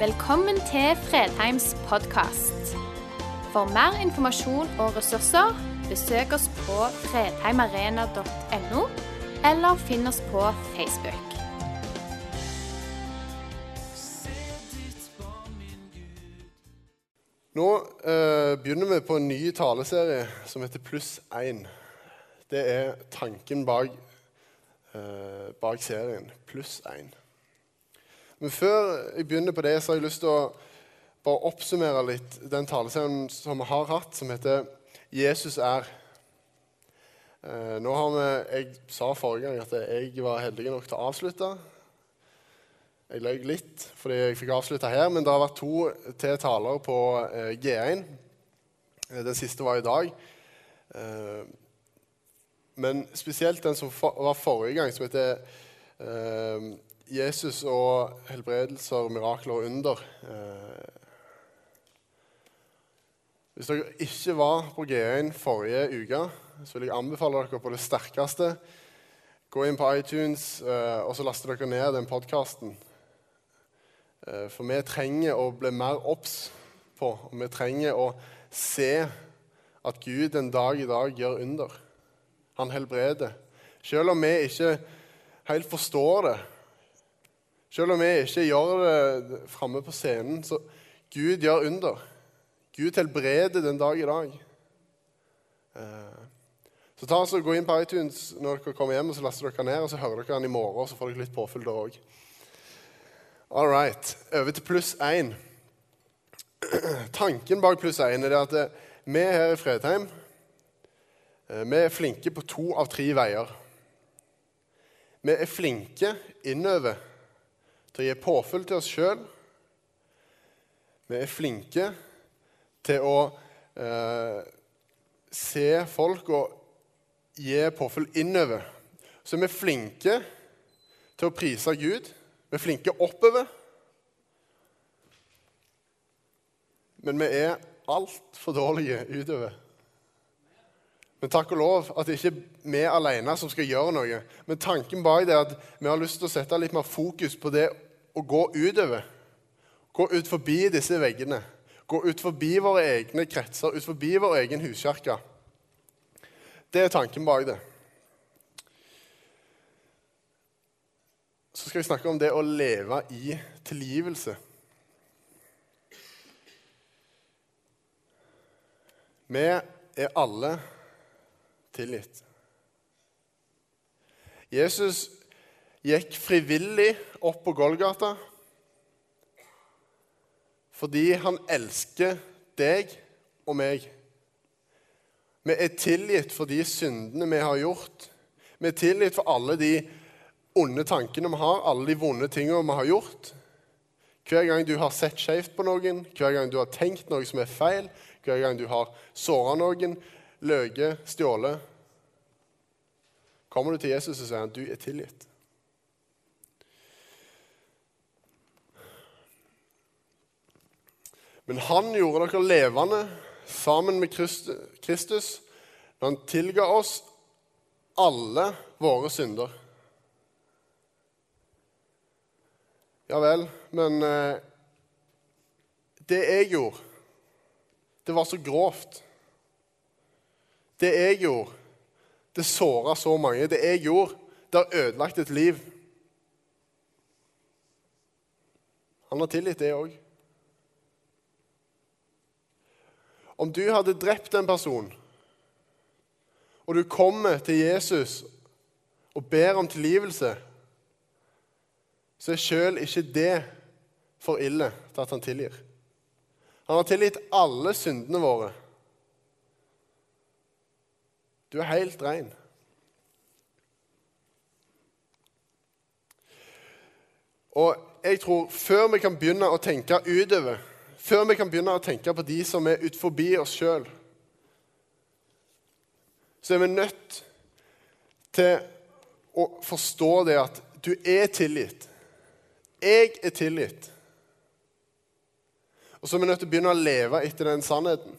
Velkommen til Fredheims podkast. For mer informasjon og ressurser, besøk oss på fredheimarena.no, eller finn oss på Facebook. Nå eh, begynner vi på en ny taleserie som heter Pluss 1. Det er tanken bak, eh, serien. Pluss 1. Men før jeg begynner på det, så har jeg lyst til å bare oppsummere litt den taleserien som vi har hatt, som heter 'Jesus er'. Eh, nå har vi, Jeg sa forrige gang at jeg var heldig nok til å avslutte. Jeg løy litt fordi jeg fikk avslutta her, men det har vært to til taler på eh, G1. Eh, den siste var i dag. Eh, men spesielt den som for, var forrige gang, som heter eh, 'Jesus og helbredelser, mirakler og under'. Eh, hvis dere ikke var på G1 forrige uke, så vil jeg anbefale dere på det sterkeste gå inn på iTunes eh, og så laster dere ned den podkasten. Eh, For vi trenger å bli mer obs på, og vi trenger å se at Gud en dag i dag gjør under. Han helbreder. Selv om vi ikke helt forstår det, selv om vi ikke gjør det framme på scenen, så Gud gjør under. Gud helbreder den dag i dag. Eh, Så ta oss og Gå inn på iTunes når dere kommer hjem, og så laster dere ned, og så hører dere den i morgen, og så får dere litt påfyll da òg. All right. Over til pluss én. Tanken bak pluss én er at eh, vi her i Fredheim eh, vi er flinke på to av tre veier. Vi er flinke innover til å gi påfyll til oss sjøl. Vi er flinke til å eh, se folk og gi påfyll innover. Så vi er flinke til å prise Gud. Vi er flinke oppover. Men vi er altfor dårlige utover. Men takk og lov at det ikke er vi alene som skal gjøre noe. Men tanken bak det er at vi har lyst til å sette litt mer fokus på det å gå utover. Gå ut forbi disse veggene. Gå ut forbi våre egne kretser, ut forbi vår egen huskirke. Det er tanken bak det. Så skal vi snakke om det å leve i tilgivelse. Vi er alle tilgitt. Jesus gikk frivillig opp på Golgata fordi han elsker deg og meg. Vi er tilgitt for de syndene vi har gjort. Vi er tilgitt for alle de onde tankene vi har, alle de vonde tingene vi har gjort. Hver gang du har sett skjevt på noen, hver gang du har tenkt noe som er feil, hver gang du har såra noen, løyet, stjålet Kommer du til Jesus og sier han, du er tilgitt. Men han gjorde dere levende sammen med Kristus når han tilga oss alle våre synder. Ja vel, men eh, det jeg gjorde, det var så grovt. Det jeg gjorde, det såra så mange. Det jeg gjorde, det har ødelagt et liv. Han har tilgitt det òg. Om du hadde drept en person, og du kommer til Jesus og ber om tilgivelse, så er sjøl ikke det for ille til at han tilgir. Han har tilgitt alle syndene våre. Du er helt ren. Og jeg tror før vi kan begynne å tenke utover, før vi kan begynne å tenke på de som er utenfor oss sjøl, så er vi nødt til å forstå det at du er tilgitt. Jeg er tilgitt. Og så er vi nødt til å begynne å leve etter den sannheten.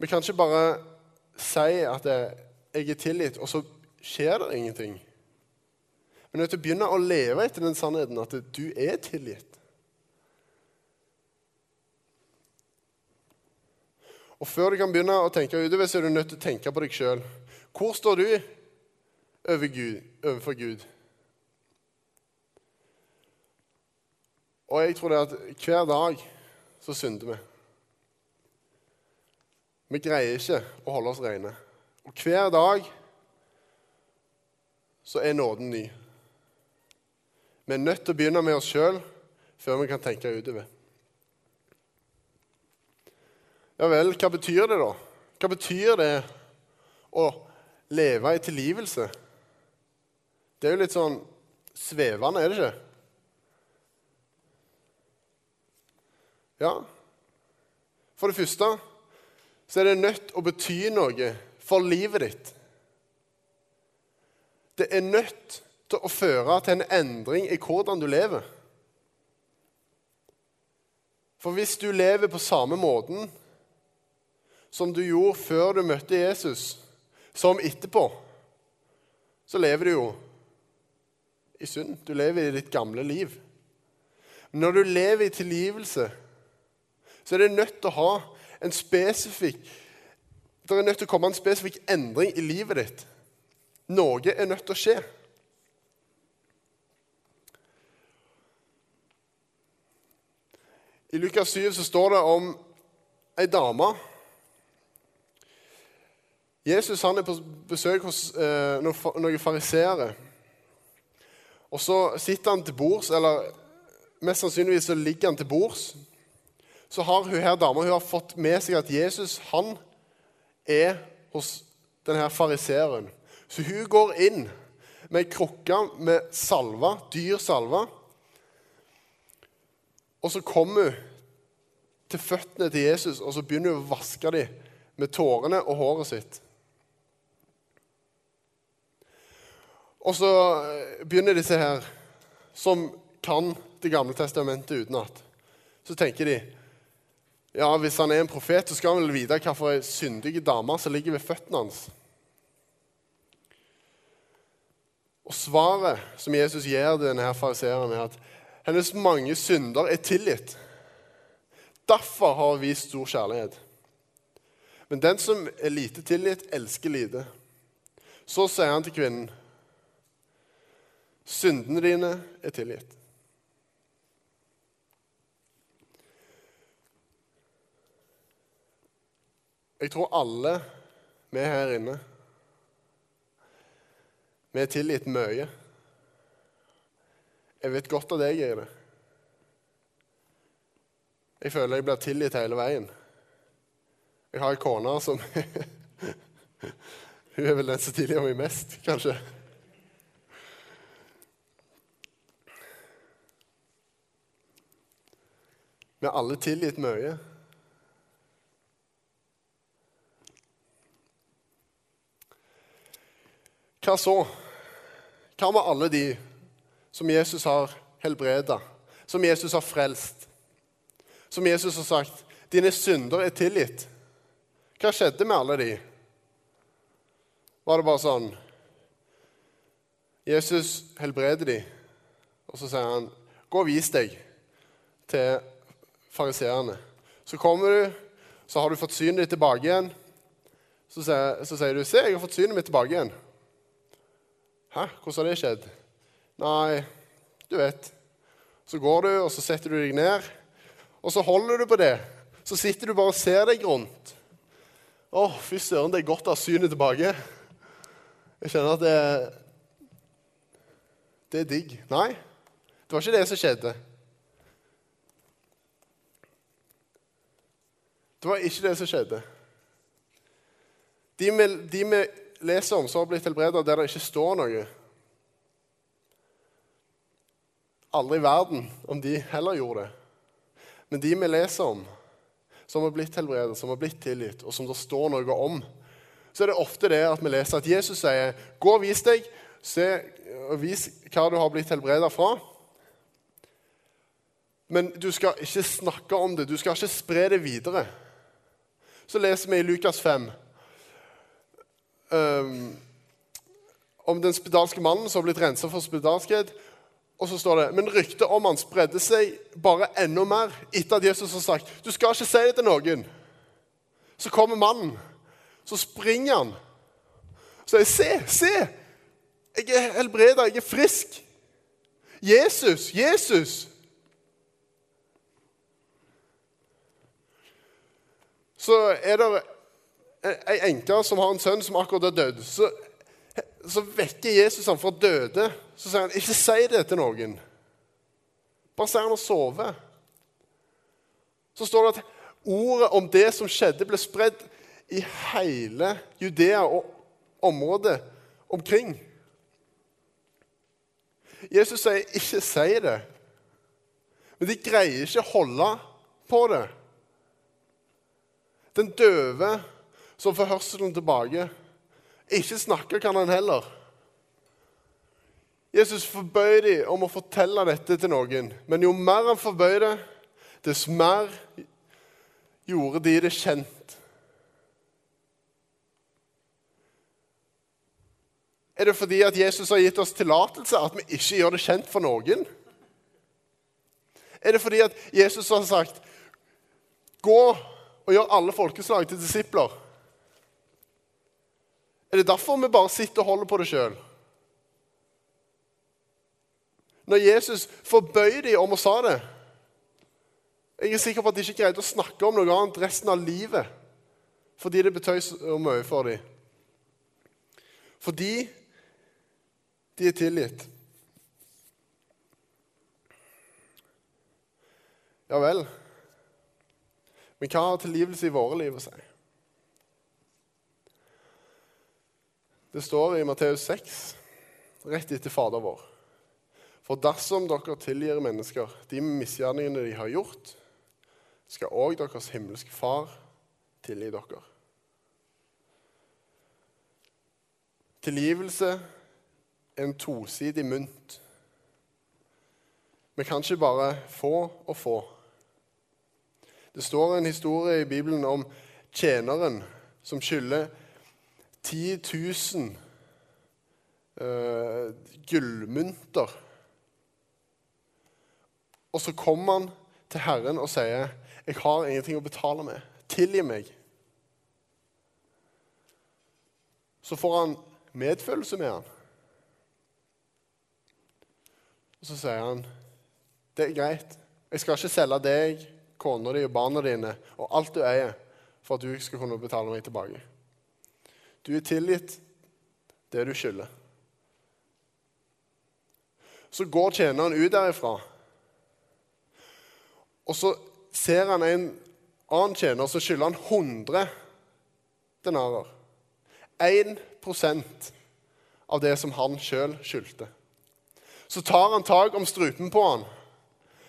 Vi kan ikke bare si at jeg er tilgitt, og så skjer det ingenting. Vi er nødt til å begynne å leve etter den sannheten at du er tilgitt. Og før du kan begynne å tenke utover, så er du nødt til å tenke på deg sjøl. Hvor står du over Gud, overfor Gud? Og jeg tror det at hver dag så synder vi. Vi greier ikke å holde oss rene. Og hver dag så er nåden ny. Vi er nødt til å begynne med oss sjøl før vi kan tenke utover. Ja vel, hva betyr det, da? Hva betyr det å leve i tilgivelse? Det er jo litt sånn svevende, er det ikke? Ja. For det første så er det nødt å bety noe for livet ditt. Det er nødt til å føre til en endring i hvordan du lever. For hvis du lever på samme måten som du gjorde før du møtte Jesus, som etterpå, så lever du jo i synd. Du lever i ditt gamle liv. Men når du lever i tilgivelse, så er det nødt til å ha en spesifikk Det er nødt til å komme en spesifikk endring i livet ditt. Noe er nødt til å skje. I Lukas 7 så står det om ei dame Jesus han er på besøk hos eh, noen fariseere. Og så sitter han til bords, eller mest sannsynligvis så ligger han til bords. Så har hun her dama hun har fått med seg at Jesus han er hos denne fariseeren. Så hun går inn med ei krukke med salva, dyr salve. Og så kommer hun til føttene til Jesus og så begynner hun å vaske dem med tårene og håret sitt. Og så eh, begynner disse her, som kan Det gamle testamentet utenat. Så tenker de ja, hvis han er en profet, så skal han vel vite hvilken syndige dame som ligger ved føttene hans. Og Svaret som Jesus gir denne her fariseeren, er at hennes mange synder er tilgitt. Derfor har hun vist stor kjærlighet. Men den som er lite tilgitt, elsker lite. Så sier han til kvinnen Syndene dine er tilgitt. Jeg tror alle vi her inne vi er tilgitt mye. Jeg vet godt at jeg er det. Jeg føler jeg blir tilgitt hele veien. Jeg har ei kone som Hun er vel den som tilgir meg mest, kanskje. Vi har alle tilgitt mye. Hva så? Hva med alle de som Jesus har helbreda, som Jesus har frelst, som Jesus har sagt 'Dine synder er tilgitt'? Hva skjedde med alle de? Var det bare sånn Jesus helbreder de, og så sier han 'Gå og vis deg til fariseerne. Så kommer du, så har du fått synet ditt tilbake igjen. Så sier, så sier, du 'Se, jeg har fått synet mitt tilbake igjen'. Hæ? Hvordan har det skjedd? Nei, du vet. Så går du, og så setter du deg ned, og så holder du på det. Så sitter du bare og ser deg rundt. Å, fy søren, det er godt å ha synet tilbake. Jeg kjenner at det Det er digg. Nei, det var ikke det som skjedde. Det var ikke det som skjedde. De vi, de vi leser om som har blitt helbredet der det ikke står noe Aldri i verden om de heller gjorde det. Men de vi leser om, som har blitt helbredet, som har blitt tilgitt, og som det står noe om, så er det ofte det at vi leser at Jesus sier, 'Gå og vis deg. Se, og vis hva du har blitt helbredet fra.' Men du skal ikke snakke om det. Du skal ikke spre det videre så leser vi i Lukas 5 um, om den spedalske mannen som har blitt rensa for spedalskhet. Og så står det men ryktet om han spredde seg bare enda mer etter at Jesus har sagt du skal ikke si det til noen. Så kommer mannen. Så springer han. Så sier se, se! Jeg er helbreda, jeg er frisk. Jesus, Jesus! Så er det ei enke som har en sønn som akkurat er død. Så, så vekker Jesus ham fra døde. Så sier han, 'Ikke si det til noen.' Bare si han har sovet. Så står det at ordet om det som skjedde, ble spredd i hele Judea og området omkring. Jesus sier 'ikke si det', men de greier ikke å holde på det. Den døve som får hørselen tilbake. Ikke snakke kan han heller. Jesus forbød dem om å fortelle dette til noen, men jo mer han forbød det, dess mer gjorde de det kjent. Er det fordi at Jesus har gitt oss tillatelse at vi ikke gjør det kjent for noen? Er det fordi at Jesus har sagt 'gå og gjør alle folkeslag til disipler'? Er det derfor vi bare sitter og holder på det sjøl? Når Jesus forbøy dem om å sa det Jeg er sikker på at de ikke greide å snakke om noe annet resten av livet fordi det betøy så mye for dem. Fordi de er tilgitt. Ja vel. Men hva har tilgivelse i våre liv å si? Det står i Matteus 6, rett etter Fader vår. For dersom dere tilgir mennesker de misgjerningene de har gjort, skal òg deres himmelske Far tilgi dere. Tilgivelse er en tosidig mynt. Vi kan ikke bare få og få. Det står en historie i Bibelen om tjeneren som skylder 10 000 uh, gullmynter. Og så kommer han til Herren og sier, 'Jeg har ingenting å betale med. Tilgi meg.' Så får han medfølelse med han. Og så sier han, 'Det er greit. Jeg skal ikke selge deg, kona di og barna dine og alt du eier, for at du ikke skal kunne betale meg tilbake.' Du er tilgitt det du skylder. Så går tjeneren ut derifra, og så ser han en annen tjener så skylder han 100 denarer. 1% av det som han sjøl skyldte. Så tar han tak om strupen på han.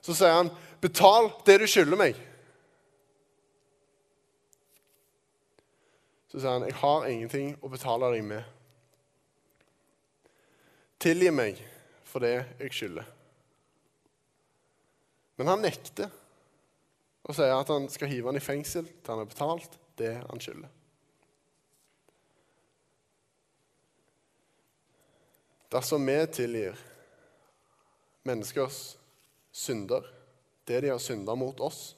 Så sier han, 'Betal det du skylder meg.' Så sier han, 'Jeg har ingenting å betale deg med.' Tilgi meg for det jeg skylder. Men han nekter og sier at han skal hive han i fengsel til han har betalt det han skylder. Dersom vi tilgir menneskers synder, det de har synda mot oss,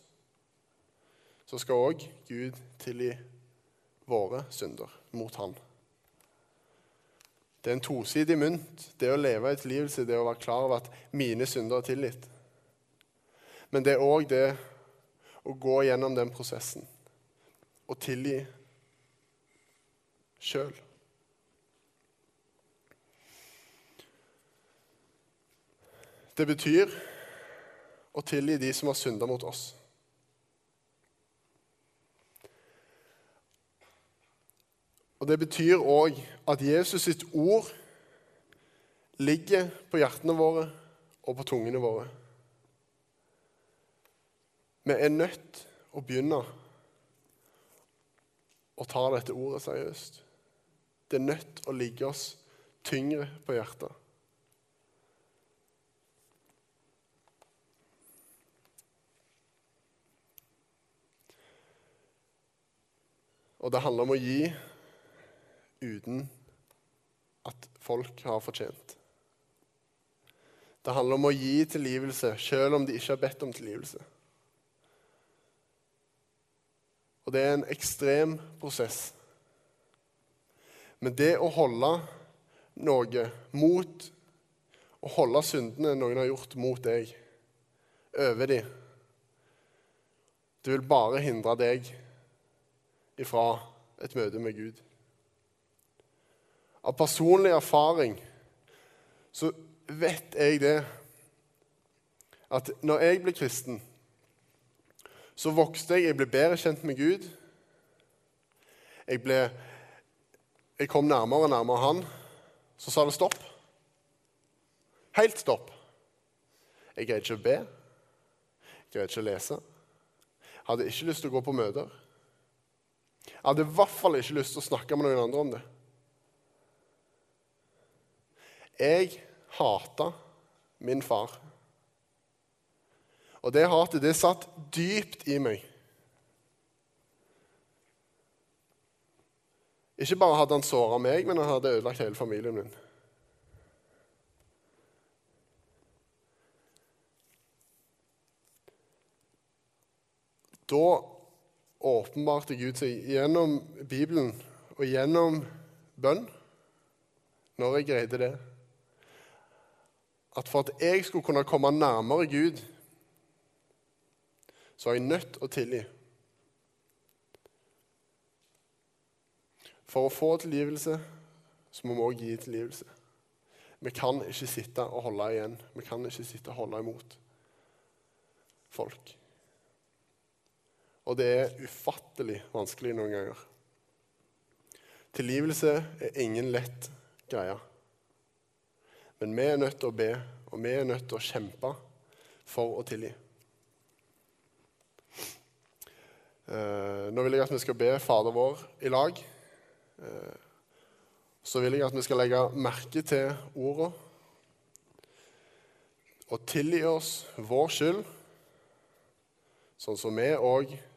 så skal òg Gud tilgi våre synder mot Han. Det er en tosidig mynt, det å leve et liv det å være klar over at mine synder er tilgitt. Men det er òg det å gå gjennom den prosessen og tilgi sjøl. Det betyr å tilgi de som har synda mot oss. Og Det betyr òg at Jesus sitt ord ligger på hjertene våre og på tungene våre. Vi er nødt å begynne å ta dette ordet seriøst. Det er nødt å ligge oss tyngre på hjertet. Og det handler om å gi uten at folk har fortjent. Det handler om å gi tilgivelse selv om de ikke har bedt om tilgivelse. Og det er en ekstrem prosess. Men det å holde noe mot Å holde syndene noen har gjort mot deg, over dem Det vil bare hindre deg ifra et møte med Gud. Av personlig erfaring så vet jeg det at når jeg ble kristen, så vokste jeg. Jeg ble bedre kjent med Gud. Jeg, ble, jeg kom nærmere og nærmere Han. Så sa det stopp. Helt stopp. Jeg greide ikke å be. Jeg greide ikke å lese. Jeg hadde ikke lyst til å gå på møter. Jeg hadde i hvert fall ikke lyst til å snakke med noen andre om det. Jeg hata min far. Og det hatet, det satt dypt i meg. Ikke bare hadde han såra meg, men han hadde ødelagt hele familien min. Da åpenbarte Gud seg gjennom Bibelen og gjennom bønn, når jeg greide det, at for at jeg skulle kunne komme nærmere Gud, så er jeg nødt å tilgi. For å få tilgivelse så må vi òg gi tilgivelse. Vi kan ikke sitte og holde igjen. Vi kan ikke sitte og holde imot folk. Og det er ufattelig vanskelig noen ganger. Tilgivelse er ingen lett greie. Men vi er nødt til å be, og vi er nødt til å kjempe for å tilgi. Eh, nå vil jeg at vi skal be Fader vår i lag. Eh, så vil jeg at vi skal legge merke til ordene og tilgi oss vår skyld, sånn som vi òg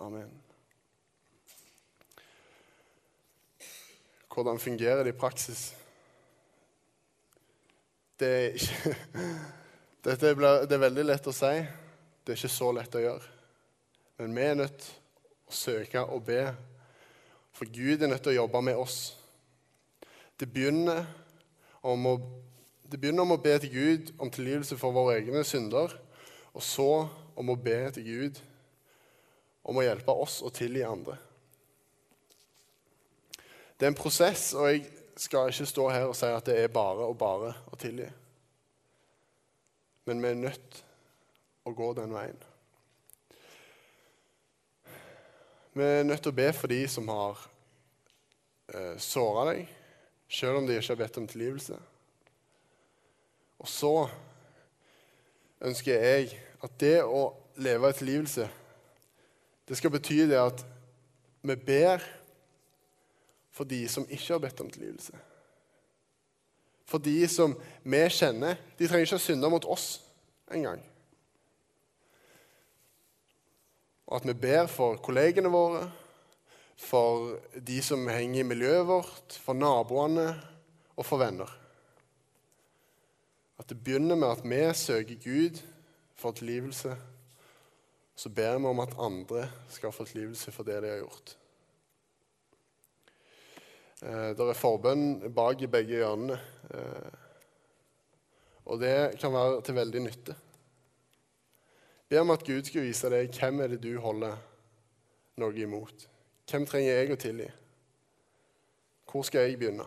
Amen. Hvordan fungerer det i praksis? Det er, ikke, Dette blir, det er veldig lett å si. Det er ikke så lett å gjøre. Men vi er nødt til å søke og be. For Gud er nødt til å jobbe med oss. Det begynner om å, det begynner om å be til Gud om tilgivelse for våre egne synder, og så om å be til Gud om å hjelpe oss å tilgi andre. Det er en prosess, og jeg skal ikke stå her og si at det er bare og bare å tilgi. Men vi er nødt å gå den veien. Vi er nødt til å be for de som har eh, såra deg, selv om de ikke har bedt om tilgivelse. Og så ønsker jeg at det å leve i tilgivelse, det skal bety det at vi ber for de som ikke har bedt om tilgivelse. For de som vi kjenner. De trenger ikke å synde mot oss engang. Og at vi ber for kollegene våre, for de som henger i miljøet vårt, for naboene og for venner. At det begynner med at vi søker Gud for tilgivelse. Så ber vi om at andre skal få tilgivelse for det de har gjort. Eh, det er forbønn bak i begge hjørnene. Eh, og det kan være til veldig nytte. Be om at Gud skal vise deg hvem er det du holder noe imot. Hvem trenger jeg å tilgi? Hvor skal jeg begynne?